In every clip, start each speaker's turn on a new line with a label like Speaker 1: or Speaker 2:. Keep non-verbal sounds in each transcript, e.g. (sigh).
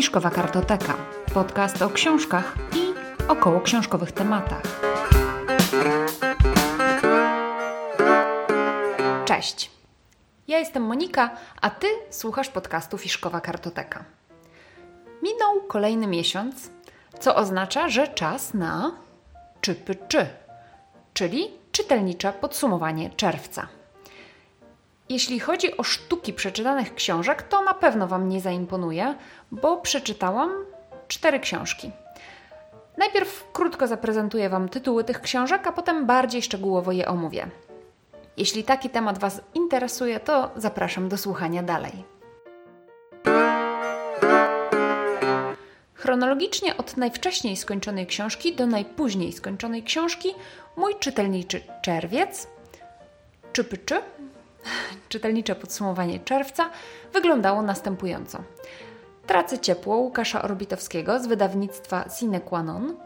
Speaker 1: Fiszkowa Kartoteka. Podcast o książkach i około książkowych tematach. Cześć. Ja jestem Monika, a ty słuchasz podcastu Fiszkowa Kartoteka. Minął kolejny miesiąc, co oznacza, że czas na czypy czy, czyli czytelnicze podsumowanie czerwca. Jeśli chodzi o sztuki przeczytanych książek, to na pewno Wam nie zaimponuje, bo przeczytałam cztery książki. Najpierw krótko zaprezentuję Wam tytuły tych książek, a potem bardziej szczegółowo je omówię. Jeśli taki temat Was interesuje, to zapraszam do słuchania dalej. Chronologicznie od najwcześniej skończonej książki do najpóźniej skończonej książki mój czytelniczy czerwiec, czypyczy, czytelnicze podsumowanie czerwca wyglądało następująco. Tracę ciepło Łukasza Orbitowskiego z wydawnictwa Sine Qua Non,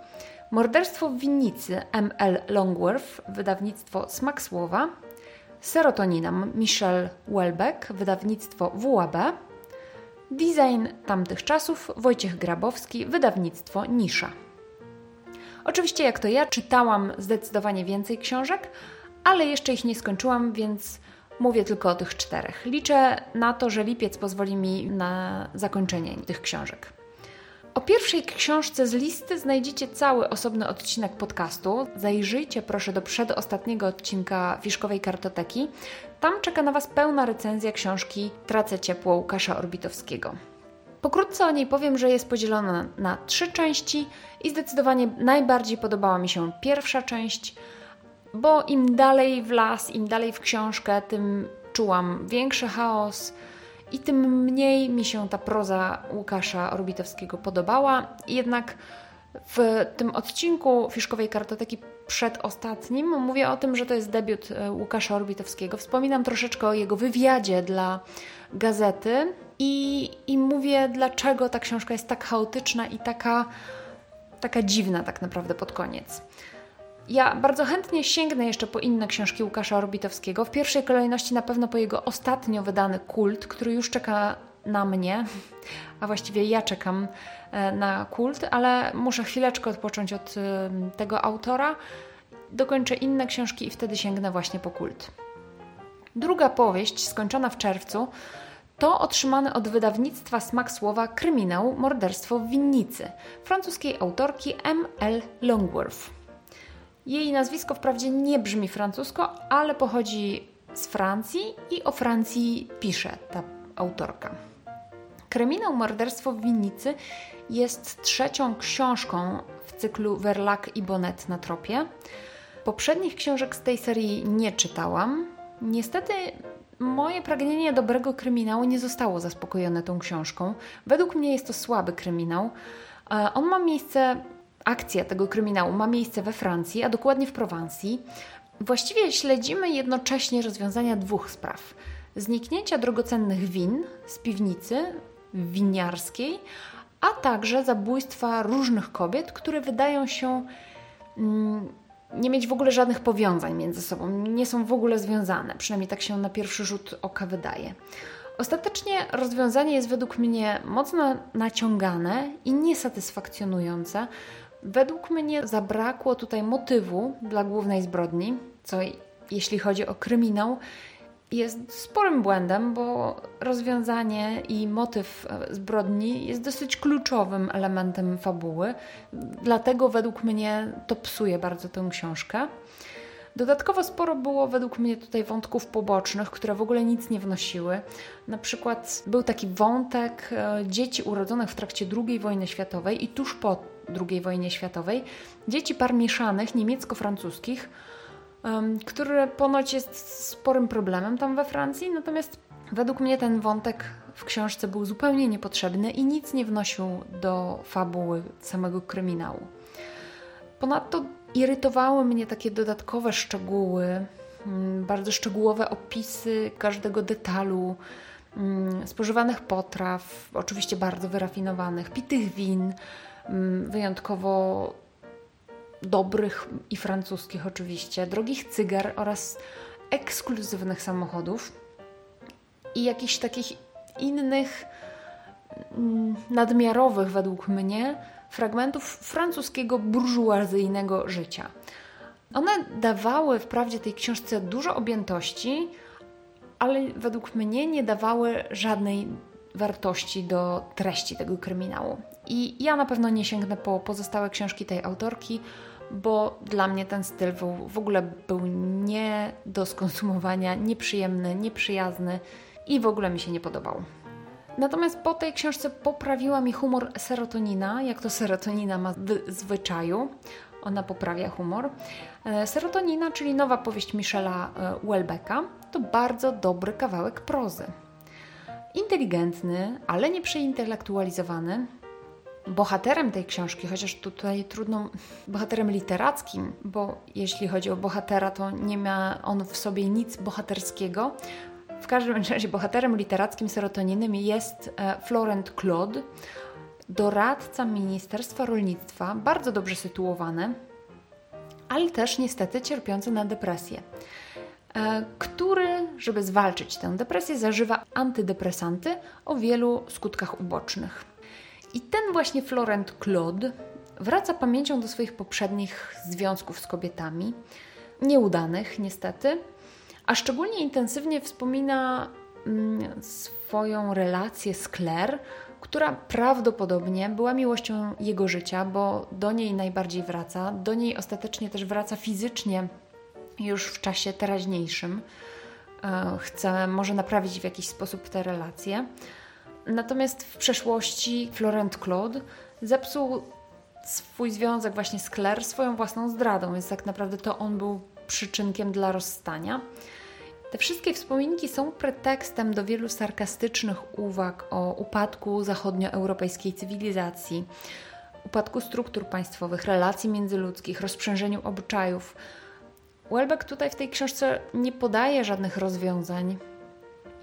Speaker 1: Morderstwo w winnicy M.L. Longworth, wydawnictwo Smak Słowa, Serotonina Michelle Welbeck, wydawnictwo WAB, Design tamtych czasów Wojciech Grabowski, wydawnictwo Nisza. Oczywiście, jak to ja, czytałam zdecydowanie więcej książek, ale jeszcze ich nie skończyłam, więc mówię tylko o tych czterech. Liczę na to, że lipiec pozwoli mi na zakończenie tych książek. O pierwszej książce z listy znajdziecie cały osobny odcinek podcastu. Zajrzyjcie proszę do przedostatniego odcinka Fiszkowej Kartoteki. Tam czeka na Was pełna recenzja książki Tracę ciepło Łukasza Orbitowskiego. Pokrótce o niej powiem, że jest podzielona na, trzy części i zdecydowanie najbardziej podobała mi się pierwsza część, bo im dalej w las, im dalej w książkę, tym czułam większy chaos i tym mniej mi się ta proza Łukasza Orbitowskiego podobała. Jednak w tym odcinku Fiszkowej Kartoteki przedostatnim mówię o tym, że to jest debiut e, Łukasza Orbitowskiego. Wspominam troszeczkę o jego wywiadzie dla gazety i, i mówię, dlaczego ta książka jest tak chaotyczna i taka, taka dziwna tak naprawdę pod koniec. Ja bardzo chętnie sięgnę jeszcze po inne książki Łukasza Orbitowskiego. W pierwszej kolejności na pewno po jego ostatnio wydany Kult, który już czeka na mnie, a właściwie ja czekam e, na Kult, ale muszę chwileczkę odpocząć od e, tego autora. Dokończę inne książki i wtedy sięgnę właśnie po Kult. Druga powieść, skończona w czerwcu, to otrzymany od wydawnictwa Smak Słowa kryminał Morderstwo w winnicy francuskiej autorki M. L. Longworth. Jej nazwisko wprawdzie nie brzmi francusko, ale pochodzi z Francji i o Francji pisze ta autorka. Kryminał Morderstwo w winnicy jest trzecią książką w cyklu Verlac i Bonnet na tropie. Poprzednich książek z tej serii nie czytałam. Niestety moje pragnienie dobrego kryminału nie zostało zaspokojone tą książką. Według mnie jest to słaby kryminał. On ma miejsce akcja tego kryminału ma miejsce we Francji, a dokładnie w Prowansji. Właściwie śledzimy jednocześnie rozwiązania dwóch spraw: zniknięcia drogocennych win z piwnicy winiarskiej, a także zabójstwa różnych kobiet, które wydają się mm, nie mieć w ogóle żadnych powiązań między sobą, nie są w ogóle związane, przynajmniej tak się na pierwszy rzut oka wydaje. Ostatecznie rozwiązanie jest według mnie mocno naciągane i niesatysfakcjonujące, Według mnie zabrakło tutaj motywu dla głównej zbrodni, co jeśli chodzi o kryminał, jest sporym błędem, bo rozwiązanie i motyw e, zbrodni jest dosyć kluczowym elementem fabuły. Dlatego według mnie to psuje bardzo tę książkę. Dodatkowo sporo było według mnie tutaj wątków pobocznych, które w ogóle nic nie wnosiły. Na przykład był taki wątek e, dzieci urodzonych w trakcie II wojny światowej i tuż po II wojnie światowej, dzieci par mieszanych niemiecko-francuskich, które ponoć jest sporym problemem tam we Francji, natomiast według mnie ten wątek w książce był zupełnie niepotrzebny i nic nie wnosił do fabuły samego kryminału. Ponadto irytowały mnie takie dodatkowe szczegóły, mm, bardzo szczegółowe opisy każdego detalu, mm, spożywanych potraw, oczywiście bardzo wyrafinowanych, pitych win, mm, wyjątkowo dobrych i francuskich oczywiście, drogich cygar oraz ekskluzywnych samochodów i jakichś takich innych nadmiarowych według mnie fragmentów francuskiego burżuazyjnego życia. One dawały wprawdzie tej książce dużo objętości, ale według mnie nie dawały żadnej wartości do treści tego kryminału. I ja na pewno nie sięgnę po pozostałe książki tej autorki, bo dla mnie ten styl w ogóle był nie do skonsumowania, nieprzyjemny, nieprzyjazny i w ogóle mi się nie podobał. Natomiast po tej książce poprawiła mi humor serotonina, jak to serotonina ma w zwyczaju. Ona poprawia humor. E, serotonina, czyli nowa powieść Michela e, Welbecka, to bardzo dobry kawałek prozy. Inteligentny, ale nie przeintelektualizowany, bohaterem tej książki, chociaż tutaj trudno, bohaterem literackim, bo jeśli chodzi o bohatera, to nie ma on w sobie nic bohaterskiego. W każdym razie bohaterem literackim serotoninem jest e, Florent Claude, doradca Ministerstwa Rolnictwa, bardzo dobrze sytuowany, ale też niestety cierpiący na depresję, e, który, żeby zwalczyć tę depresję, zażywa antydepresanty o wielu skutkach ubocznych. I ten właśnie Florent Claude wraca pamięcią do swoich poprzednich związków z kobietami, nieudanych niestety, a szczególnie intensywnie wspomina mm, swoją relację z Claire, która prawdopodobnie była miłością jego życia, bo do niej najbardziej wraca, do niej ostatecznie też wraca fizycznie już w czasie teraźniejszym. E, chce może naprawić w jakiś sposób te relacje. Natomiast w przeszłości Florent Claude zepsuł swój związek właśnie z Claire swoją własną zdradą, więc tak naprawdę to on był przyczynkiem dla rozstania. Te wszystkie wspominki są pretekstem do wielu sarkastycznych uwag o upadku zachodnioeuropejskiej cywilizacji, upadku struktur państwowych, relacji międzyludzkich, rozprzężeniu obyczajów. Welbeck tutaj w tej książce nie podaje żadnych rozwiązań,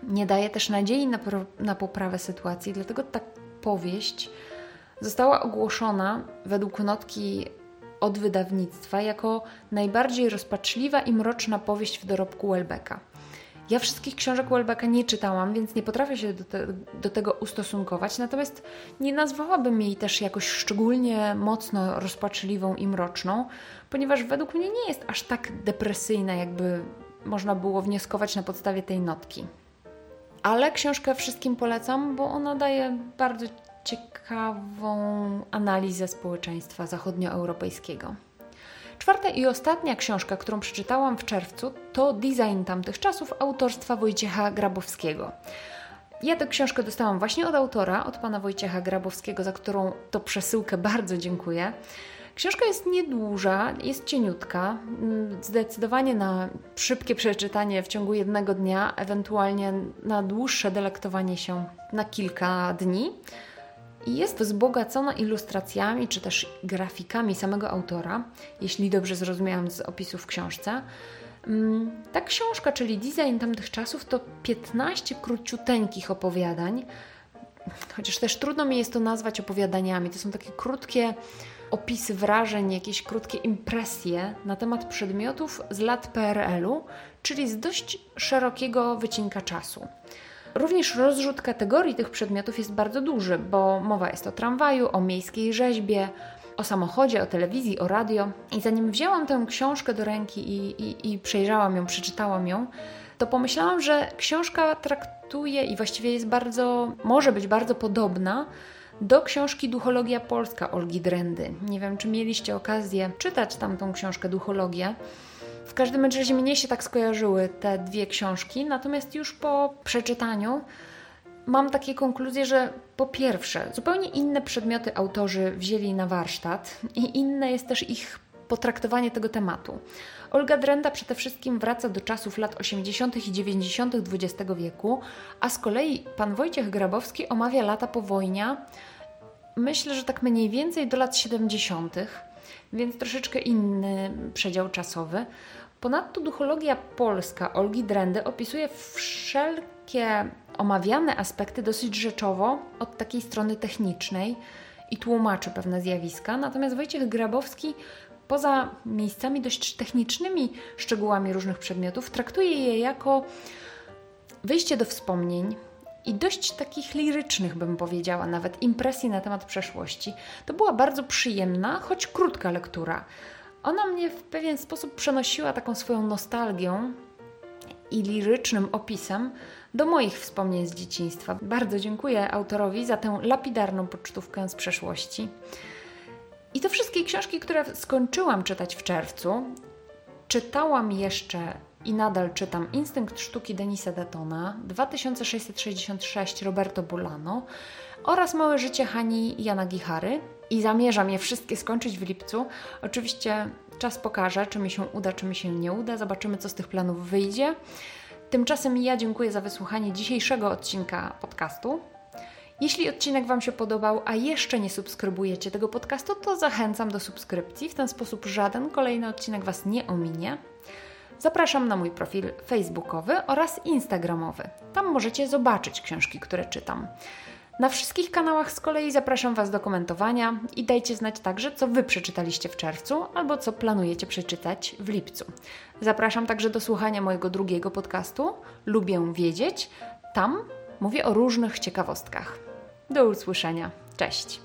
Speaker 1: nie daje też nadziei na, na poprawę sytuacji, dlatego ta powieść została ogłoszona według notki od wydawnictwa jako najbardziej rozpaczliwa i mroczna powieść w dorobku Welbecka. Ja wszystkich książek Welbecka nie czytałam, więc nie potrafię się do, te, do, tego ustosunkować, natomiast nie nazwałabym jej też jakoś szczególnie mocno rozpaczliwą i mroczną, ponieważ według mnie nie jest aż tak depresyjna, jakby można było wnioskować na podstawie tej notki. Ale książkę wszystkim polecam, bo ona daje bardzo ciekawą analizę społeczeństwa zachodnioeuropejskiego. Czwarta i ostatnia książka, którą przeczytałam w czerwcu, to Design tamtych czasów autorstwa Wojciecha Grabowskiego. Ja tę książkę dostałam właśnie od autora, od pana Wojciecha Grabowskiego, za którą to przesyłkę (laughs) bardzo dziękuję. Książka jest nieduża, jest cieniutka, zdecydowanie na szybkie przeczytanie w ciągu jednego dnia, ewentualnie na dłuższe delektowanie się na kilka dni. I jest wzbogacona ilustracjami czy też grafikami samego autora, jeśli dobrze zrozumiałam z opisów w książce. Mm, ta książka, czyli Design tamtych czasów, to 15 króciuteńkich opowiadań, chociaż też trudno mi jest to nazwać opowiadaniami. To są takie krótkie opisy wrażeń, jakieś krótkie impresje na temat przedmiotów z lat PRL-u, czyli z dość szerokiego wycinka czasu. Również rozrzut kategorii tych przedmiotów jest bardzo duży, bo mowa jest o tramwaju, o miejskiej rzeźbie, o samochodzie, o telewizji, o radio. I zanim wzięłam tę książkę do ręki i, i, i przejrzałam ją, przeczytałam ją, to pomyślałam, że książka traktuje i właściwie jest bardzo, może być bardzo podobna do książki Duchologia Polska Olgi Drendy. Nie wiem, czy mieliście okazję czytać tamtą książkę Duchologię. W każdym razie mnie się tak skojarzyły te dwie książki, natomiast już po przeczytaniu mam takie konkluzje, że po pierwsze, zupełnie inne przedmioty autorzy wzięli na warsztat i inne jest też ich potraktowanie tego tematu. Olga Drenda przede wszystkim wraca do czasów lat 80. i 90. XX wieku, a z kolei pan Wojciech Grabowski omawia lata powojnia, myślę, że tak mniej więcej do lat 70., więc troszeczkę inny przedział czasowy. Ponadto duchologia polska Olgi Drendy opisuje wszelkie omawiane aspekty dosyć rzeczowo od takiej strony technicznej i tłumaczy pewne zjawiska, natomiast Wojciech Grabowski poza miejscami dość technicznymi szczegółami różnych przedmiotów traktuje je jako wyjście do wspomnień, i dość takich lirycznych, bym powiedziała, nawet impresji na temat przeszłości. To była bardzo przyjemna, choć krótka lektura. Ona mnie w pewien sposób przenosiła taką swoją nostalgią i lirycznym opisem do moich wspomnień z dzieciństwa. Bardzo dziękuję autorowi za tę lapidarną pocztówkę z przeszłości. I to wszystkie książki, które skończyłam czytać w czerwcu. Czytałam jeszcze i nadal czytam Instynkt sztuki Denisa Datona, 2666 Roberto Bulano oraz Małe życie Hani Jana Gichary i zamierzam je wszystkie skończyć w lipcu. Oczywiście czas pokaże, czy mi się uda, czy mi się nie uda. Zobaczymy, co z tych planów wyjdzie. Tymczasem ja dziękuję za wysłuchanie dzisiejszego odcinka podcastu. Jeśli odcinek Wam się podobał, a jeszcze nie subskrybujecie tego podcastu, to zachęcam do subskrypcji. W ten sposób żaden kolejny odcinek Was nie ominie. Zapraszam na mój profil facebookowy oraz instagramowy. Tam możecie zobaczyć książki, które czytam. Na wszystkich kanałach z kolei zapraszam Was do komentowania i dajcie znać także, co Wy przeczytaliście w czerwcu albo co planujecie przeczytać w lipcu. Zapraszam także do słuchania mojego drugiego podcastu Lubię Wiedzieć. Tam mówię o różnych ciekawostkach. Do usłyszenia. Cześć!